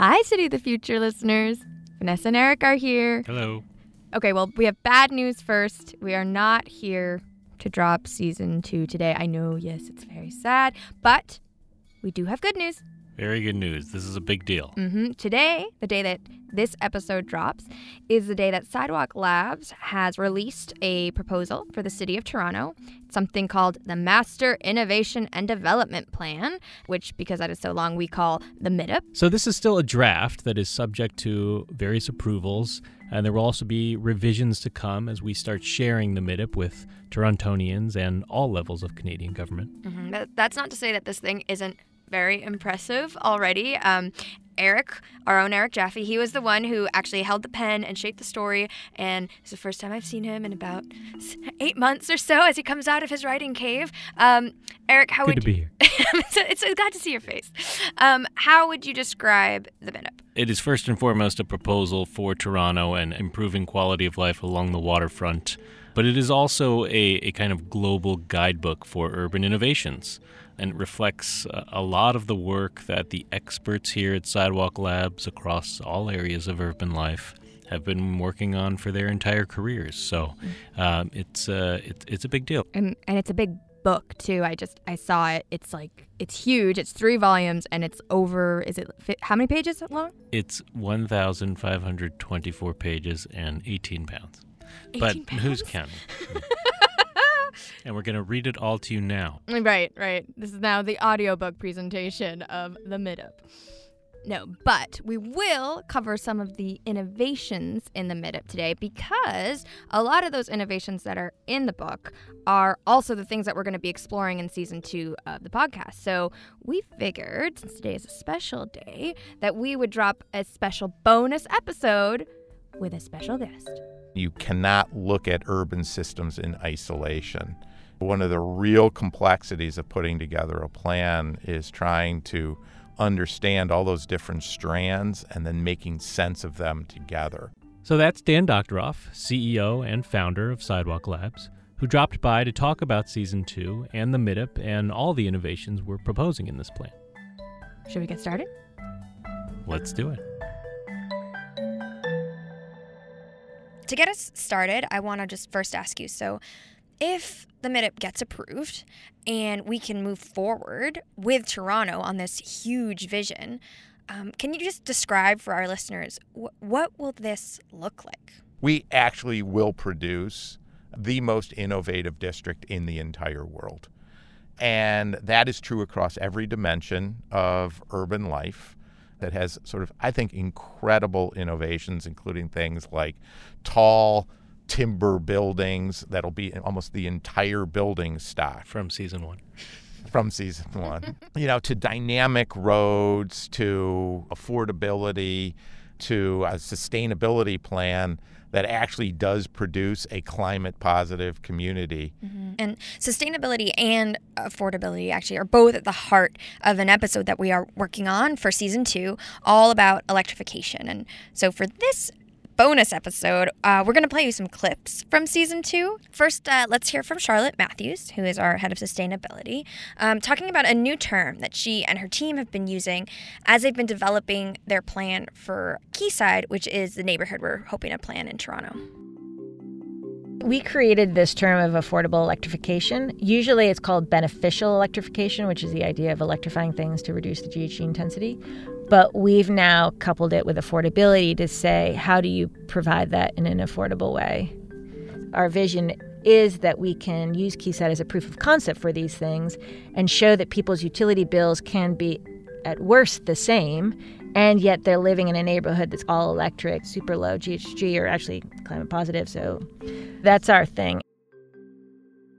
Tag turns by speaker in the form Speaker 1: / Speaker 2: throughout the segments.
Speaker 1: Hi, City of the Future listeners. Vanessa and Eric are here.
Speaker 2: Hello.
Speaker 1: Okay, well, we have bad news first. We are not here to drop season two today. I know, yes, it's very sad, but we do have good news.
Speaker 2: Very good news. This is a big deal.
Speaker 1: hmm Today, the day that this episode drops, is the day that Sidewalk Labs has released a proposal for the City of Toronto. It's Something called the Master Innovation and Development Plan, which, because that is so long, we call the MIDIP.
Speaker 2: So, this is still a draft that is subject to various approvals, and there will also be revisions to come as we start sharing the MIDIP with Torontonians and all levels of Canadian government.
Speaker 1: Mhm. That, that's not to say that this thing isn't very impressive already. Um, Eric, our own Eric Jaffe, he was the one who actually held the pen and shaped the story. And it's the first time I've seen him in about eight months or so as he comes out of his writing cave. Um, Eric, how
Speaker 2: Good
Speaker 1: would
Speaker 2: to be here.
Speaker 1: it's, it's, it's glad to see your face. Um, how would you describe the MIDIP?
Speaker 2: It is first and foremost a proposal for Toronto and improving quality of life along the waterfront, but it is also a, a kind of global guidebook for urban innovations and it reflects a- a lot of the work that the experts here at Sidewalk Labs across all areas of urban life have been working on for their entire careers. So um, it's, uh, it, it's a big deal.
Speaker 1: And, and it's a big book too. I just I saw it. It's like it's huge. It's three volumes and it's over. Is it how many pages long?
Speaker 2: It's 1,524 pages and 18 pounds.
Speaker 1: 18
Speaker 2: but who's counting? and we're going to read it all to you now.
Speaker 1: Right, right. This is now the audiobook presentation of the MIDIP. No, but we will cover some of the innovations in the MIDIP today because a lot of those innovations that are in the book are also the things that we're going to be exploring in season two of the podcast. So we figured, since today is a special day, that we would drop a special bonus episode with a special guest.
Speaker 3: You cannot look at urban systems in isolation. One of the real complexities of putting together a plan is trying to understand all those different strands and then making sense of them together.
Speaker 2: So that's Dan Doctoroff, CEO and founder of Sidewalk Labs, who dropped by to talk about season two and the MIDIP and all the innovations we're proposing in this plan.
Speaker 1: Should we get started?
Speaker 2: Let's do it.
Speaker 1: To get us started, I want to just first ask you so, if the MIDIP gets approved and we can move forward with Toronto on this huge vision, um, can you just describe for our listeners wh- what will this look like?
Speaker 3: We actually will produce the most innovative district in the entire world. And that is true across every dimension of urban life that has sort of, I think, incredible innovations, including things like tall timber buildings that'll be almost the entire building stock
Speaker 2: From season one.
Speaker 3: from season one. you know, to dynamic roads, to affordability, to a sustainability plan that actually does produce a climate positive community. Mm-hmm.
Speaker 1: And sustainability and affordability actually are both at the heart of an episode that we are working on for season two, all about electrification. And so for this bonus episode, uh, we're going to play you some clips from season two. First, uh, let's hear from Charlotte Matthews, who is our head of sustainability, um, talking about a new term that she and her team have been using as they've been developing their plan for Quayside, which is the neighborhood we're hoping to plan in Toronto.
Speaker 4: We created this term of affordable electrification. Usually it's called beneficial electrification, which is the idea of electrifying things to reduce the GHG intensity. But we've now coupled it with affordability to say, how do you provide that in an affordable way? Our vision is that we can use Quayside as a proof of concept for these things and show that people's utility bills can be, at worst, the same, and yet they're living in a neighborhood that's all electric, super low GHG, or actually climate positive. So that's our thing.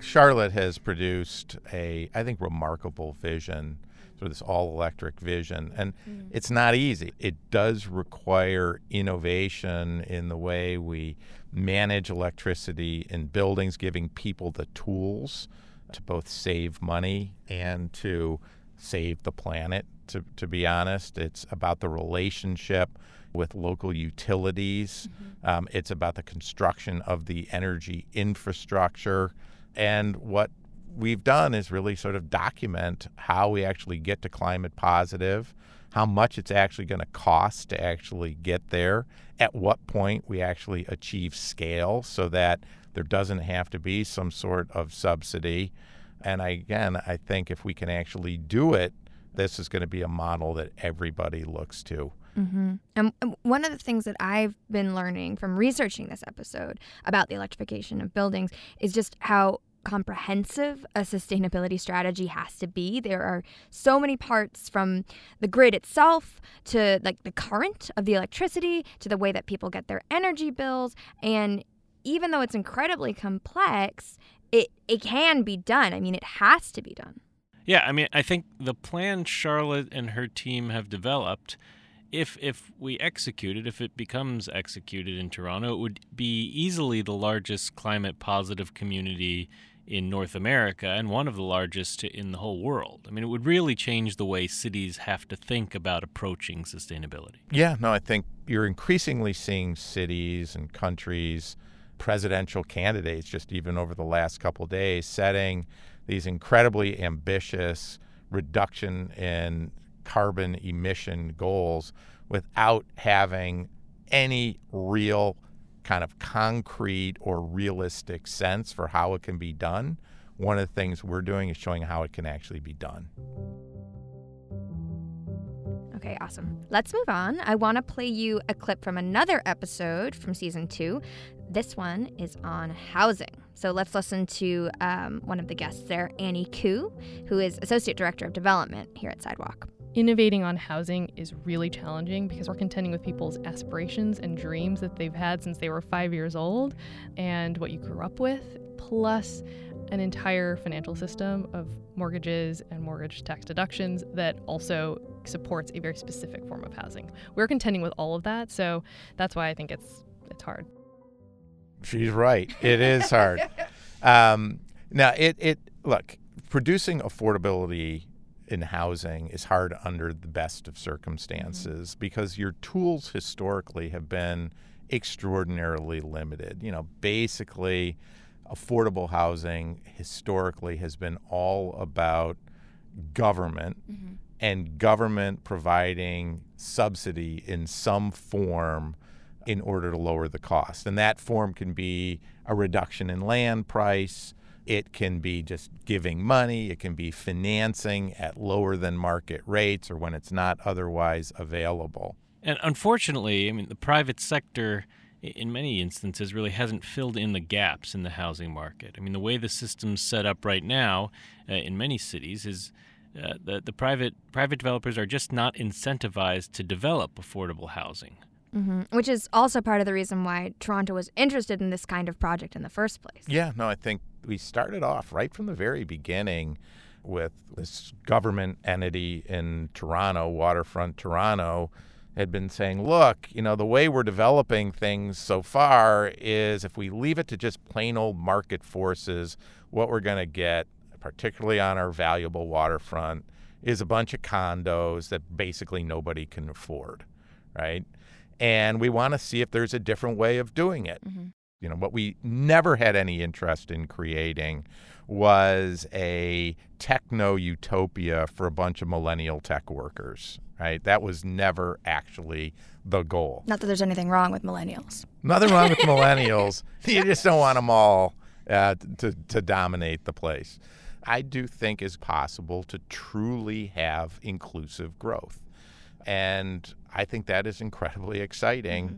Speaker 3: Charlotte has produced a, I think, remarkable vision for this all electric vision. And it's not easy. It does require innovation in the way we manage electricity in buildings, giving people the tools to both save money and to save the planet. To, to be honest, it's about the relationship with local utilities. Um, it's about the construction of the energy infrastructure. And what we've done is really sort of document how we actually get to climate positive how much it's actually going to cost to actually get there, at what point we actually achieve scale so that there doesn't have to be some sort of subsidy. And I, again, I think if we can actually do it, this is going to be a model that everybody looks to.
Speaker 1: Mm-hmm. And one of the things that I've been learning from researching this episode about the electrification of buildings is just how comprehensive a sustainability strategy has to be. There are so many parts from the grid itself to like the current of the electricity to the way that people get their energy bills and even though it's incredibly complex, it it can be done. I mean, it has to be done.
Speaker 2: Yeah, I mean, I think the plan Charlotte and her team have developed if if we execute it, if it becomes executed in Toronto, it would be easily the largest climate positive community in North America and one of the largest in the whole world. I mean, it would really change the way cities have to think about approaching sustainability.
Speaker 3: Yeah, no, I think you're increasingly seeing cities and countries, presidential candidates, just even over the last couple days, setting these incredibly ambitious reduction in carbon emission goals without having any real kind of concrete or realistic sense for how it can be done. One of the things we're doing is showing how it can actually be done.
Speaker 1: Okay, awesome. Let's move on. I want to play you a clip from another episode from season two. This one is on housing. So let's listen to um, one of the guests there, Annie Koo, who is Associate Director of Development here at Sidewalk.
Speaker 5: Innovating on housing is really challenging because we're contending with people's aspirations and dreams that they've had since they were five years old and what you grew up with, plus an entire financial system of mortgages and mortgage tax deductions that also supports a very specific form of housing. We're contending with all of that, so that's why I think it's it's hard.
Speaker 3: She's right. It is hard. um, now, it it look producing affordability in housing is hard under the best of circumstances mm-hmm. because your tools historically have been extraordinarily limited. You know, basically, affordable housing historically has been all about government mm-hmm. and government providing subsidy in some form in order to lower the cost. And that form can be a reduction in land price it can be just giving money, it can be financing at lower than market rates or when it's not otherwise available.
Speaker 2: And unfortunately, I mean, the private sector in many instances really hasn't filled in the gaps in the housing market. I mean, the way the system's set up right now uh, in many cities is uh, the, the private private developers are just not incentivized to develop affordable housing.
Speaker 1: Mm-hmm. Which is also part of the reason why Toronto was interested in this kind of project in the first place.
Speaker 3: Yeah, no, I think we started off right from the very beginning with this government entity in Toronto, Waterfront Toronto, had been saying, look, you know, the way we're developing things so far is if we leave it to just plain old market forces, what we're going to get, particularly on our valuable waterfront, is a bunch of condos that basically nobody can afford, right? and we want to see if there's a different way of doing it. Mm-hmm. You know, what we never had any interest in creating was a techno utopia for a bunch of millennial tech workers, right? That was never actually the goal.
Speaker 1: Not that there's anything wrong with millennials.
Speaker 3: Nothing wrong with millennials. You just don't want them all uh, to, to dominate the place. I do think is possible to truly have inclusive growth. And I think that is incredibly exciting. Mm-hmm.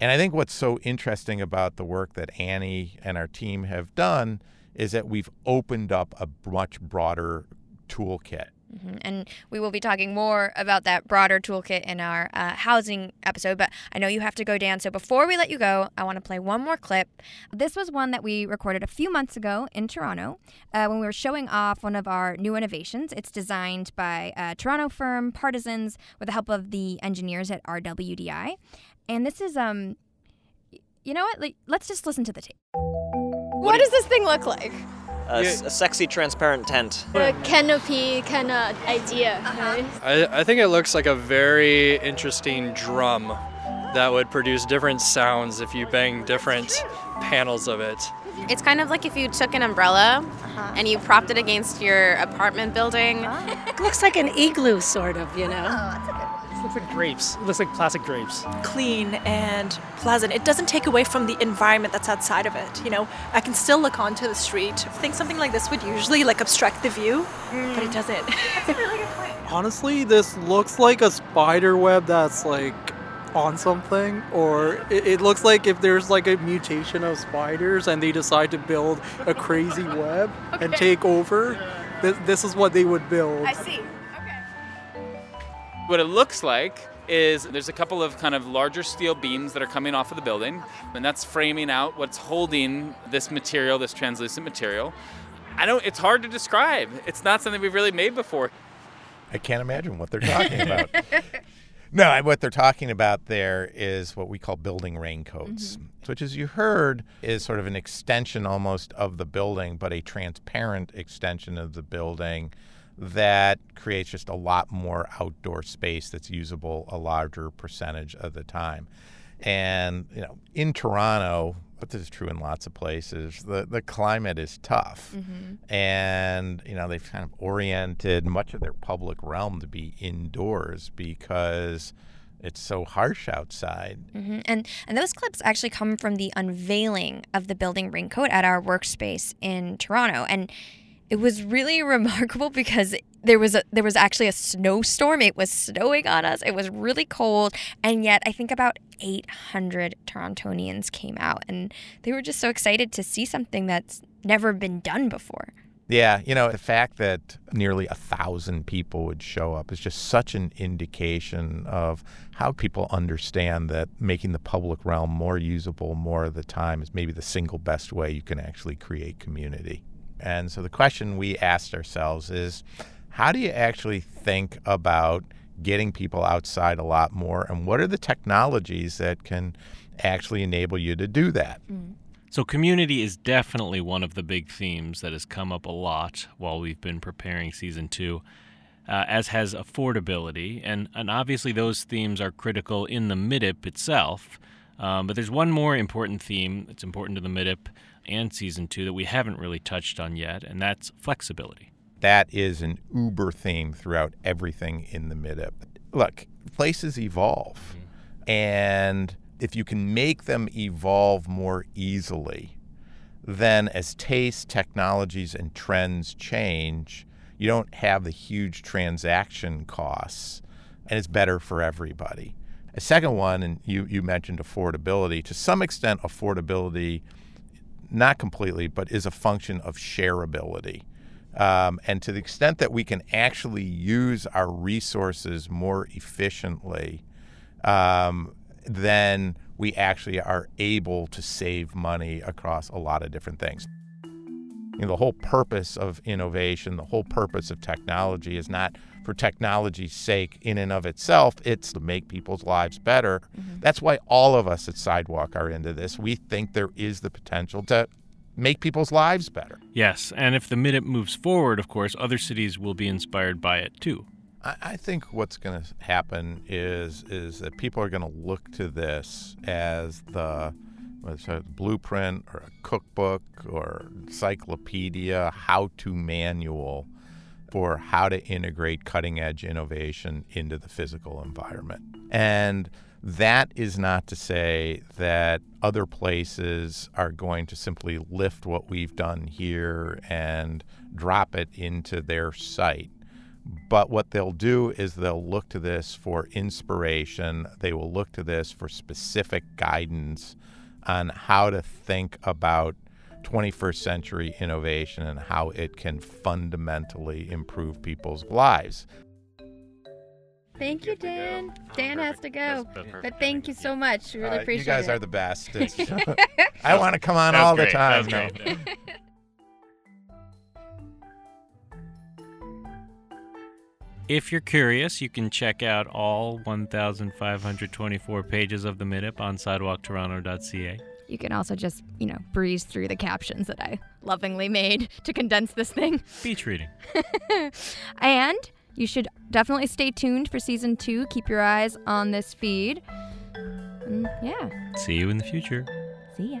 Speaker 3: And I think what's so interesting about the work that Annie and our team have done is that we've opened up a much broader toolkit.
Speaker 1: Mm-hmm. And we will be talking more about that broader toolkit in our uh, housing episode. But I know you have to go, Dan. So before we let you go, I want to play one more clip. This was one that we recorded a few months ago in Toronto uh, when we were showing off one of our new innovations. It's designed by a Toronto firm Partisans with the help of the engineers at RWDI. And this is, um, you know what? Like, let's just listen to the tape.
Speaker 6: What does this thing look like?
Speaker 7: a, yeah. a sexy transparent tent.
Speaker 6: A canopy kind of idea. Uh-huh.
Speaker 8: I, I think it looks like a very interesting drum that would produce different sounds if you bang different panels of it.
Speaker 9: It's kind of like if you took an umbrella and you propped it against your apartment building.
Speaker 10: It looks like an igloo, sort of, you know?
Speaker 11: It looks like drapes. It looks like plastic grapes.
Speaker 12: Clean and pleasant. It doesn't take away from the environment that's outside of it. You know, I can still look onto the street. I think something like this would usually like obstruct the view, but it hmm. doesn't. That's a really good point.
Speaker 13: Honestly, this looks like a spider web that's like on something, or it, it, looks like if there's like a mutation of spiders and they decide to build a crazy web okay. and take over, th- this is what they would build.
Speaker 12: I see.
Speaker 14: What it looks like is there's a couple of kind of larger steel beams that are coming off of the building, and that's framing out what's holding this material, this translucent material. I don't. It's hard to describe. It's not something we've really made before.
Speaker 3: I can't imagine what they're talking about. no, what they're talking about there is what we call building raincoats, mm-hmm. which, as you heard, is sort of an extension almost of the building, but a transparent extension of the building that creates just a lot more outdoor space that's usable a larger percentage of the time. And, you know, in Toronto, but this is true in lots of places, the, the climate is tough. Mm-hmm. And, you know, they've kind of oriented much of their public realm to be indoors because it's so harsh outside.
Speaker 1: Mm-hmm. And and those clips actually come from the unveiling of the building raincoat at our workspace in Toronto. And it was really remarkable because there was a there was actually a snowstorm. It was snowing on us. It was really cold, and yet I think about 800 Torontonians came out, and they were just so excited to see something that's never been done before.
Speaker 3: Yeah, you know, the fact that nearly a thousand people would show up is just such an indication of how people understand that making the public realm more usable more of the time is maybe the single best way you can actually create community. And so the question we asked ourselves is how do you actually think about getting people outside a lot more? And what are the technologies that can actually enable you to do that? Mm.
Speaker 2: So, community is definitely one of the big themes that has come up a lot while we've been preparing season two, uh, as has affordability. And, and obviously, those themes are critical in the MIDIP itself. Um, but there's one more important theme that's important to the MIDIP and season two that we haven't really touched on yet, and that's flexibility.
Speaker 3: That is an uber theme throughout everything in the mid MIDIP. Look, places evolve, mm-hmm. and if you can make them evolve more easily, then as tastes, technologies, and trends change, you don't have the huge transaction costs, and it's better for everybody. A second one, and you, you mentioned affordability. To some extent, affordability not completely, but is a function of shareability. Um, and to the extent that we can actually use our resources more efficiently, um, then we actually are able to save money across a lot of different things. You know, the whole purpose of innovation, the whole purpose of technology is not for technology's sake in and of itself, it's to make people's lives better. Mm-hmm. That's why all of us at Sidewalk are into this. We think there is the potential to make people's lives better.
Speaker 2: Yes, and if the MIDIP moves forward, of course, other cities will be inspired by it too.
Speaker 3: I, I think what's going to happen is is that people are going to look to this as the whether a blueprint or a cookbook or encyclopedia, how-to manual for how to integrate cutting edge innovation into the physical environment. And that is not to say that other places are going to simply lift what we've done here and drop it into their site. But what they'll do is they'll look to this for inspiration. They will look to this for specific guidance on how to think about 21st century innovation and how it can fundamentally improve people's lives.
Speaker 1: Thank you, Dan. Dan has to go. But thank you so much. We really uh, appreciate
Speaker 3: it. You guys
Speaker 1: it.
Speaker 3: are the best. I want to come on all
Speaker 2: great.
Speaker 3: the time.
Speaker 2: If you're curious, you can check out all 1,524 pages of the MIDIP on sidewalktoronto.ca.
Speaker 1: You can also just, you know, breeze through the captions that I lovingly made to condense this thing.
Speaker 2: Beach reading.
Speaker 1: and you should definitely stay tuned for season two. Keep your eyes on this feed. And yeah.
Speaker 2: See you in the future.
Speaker 1: See ya.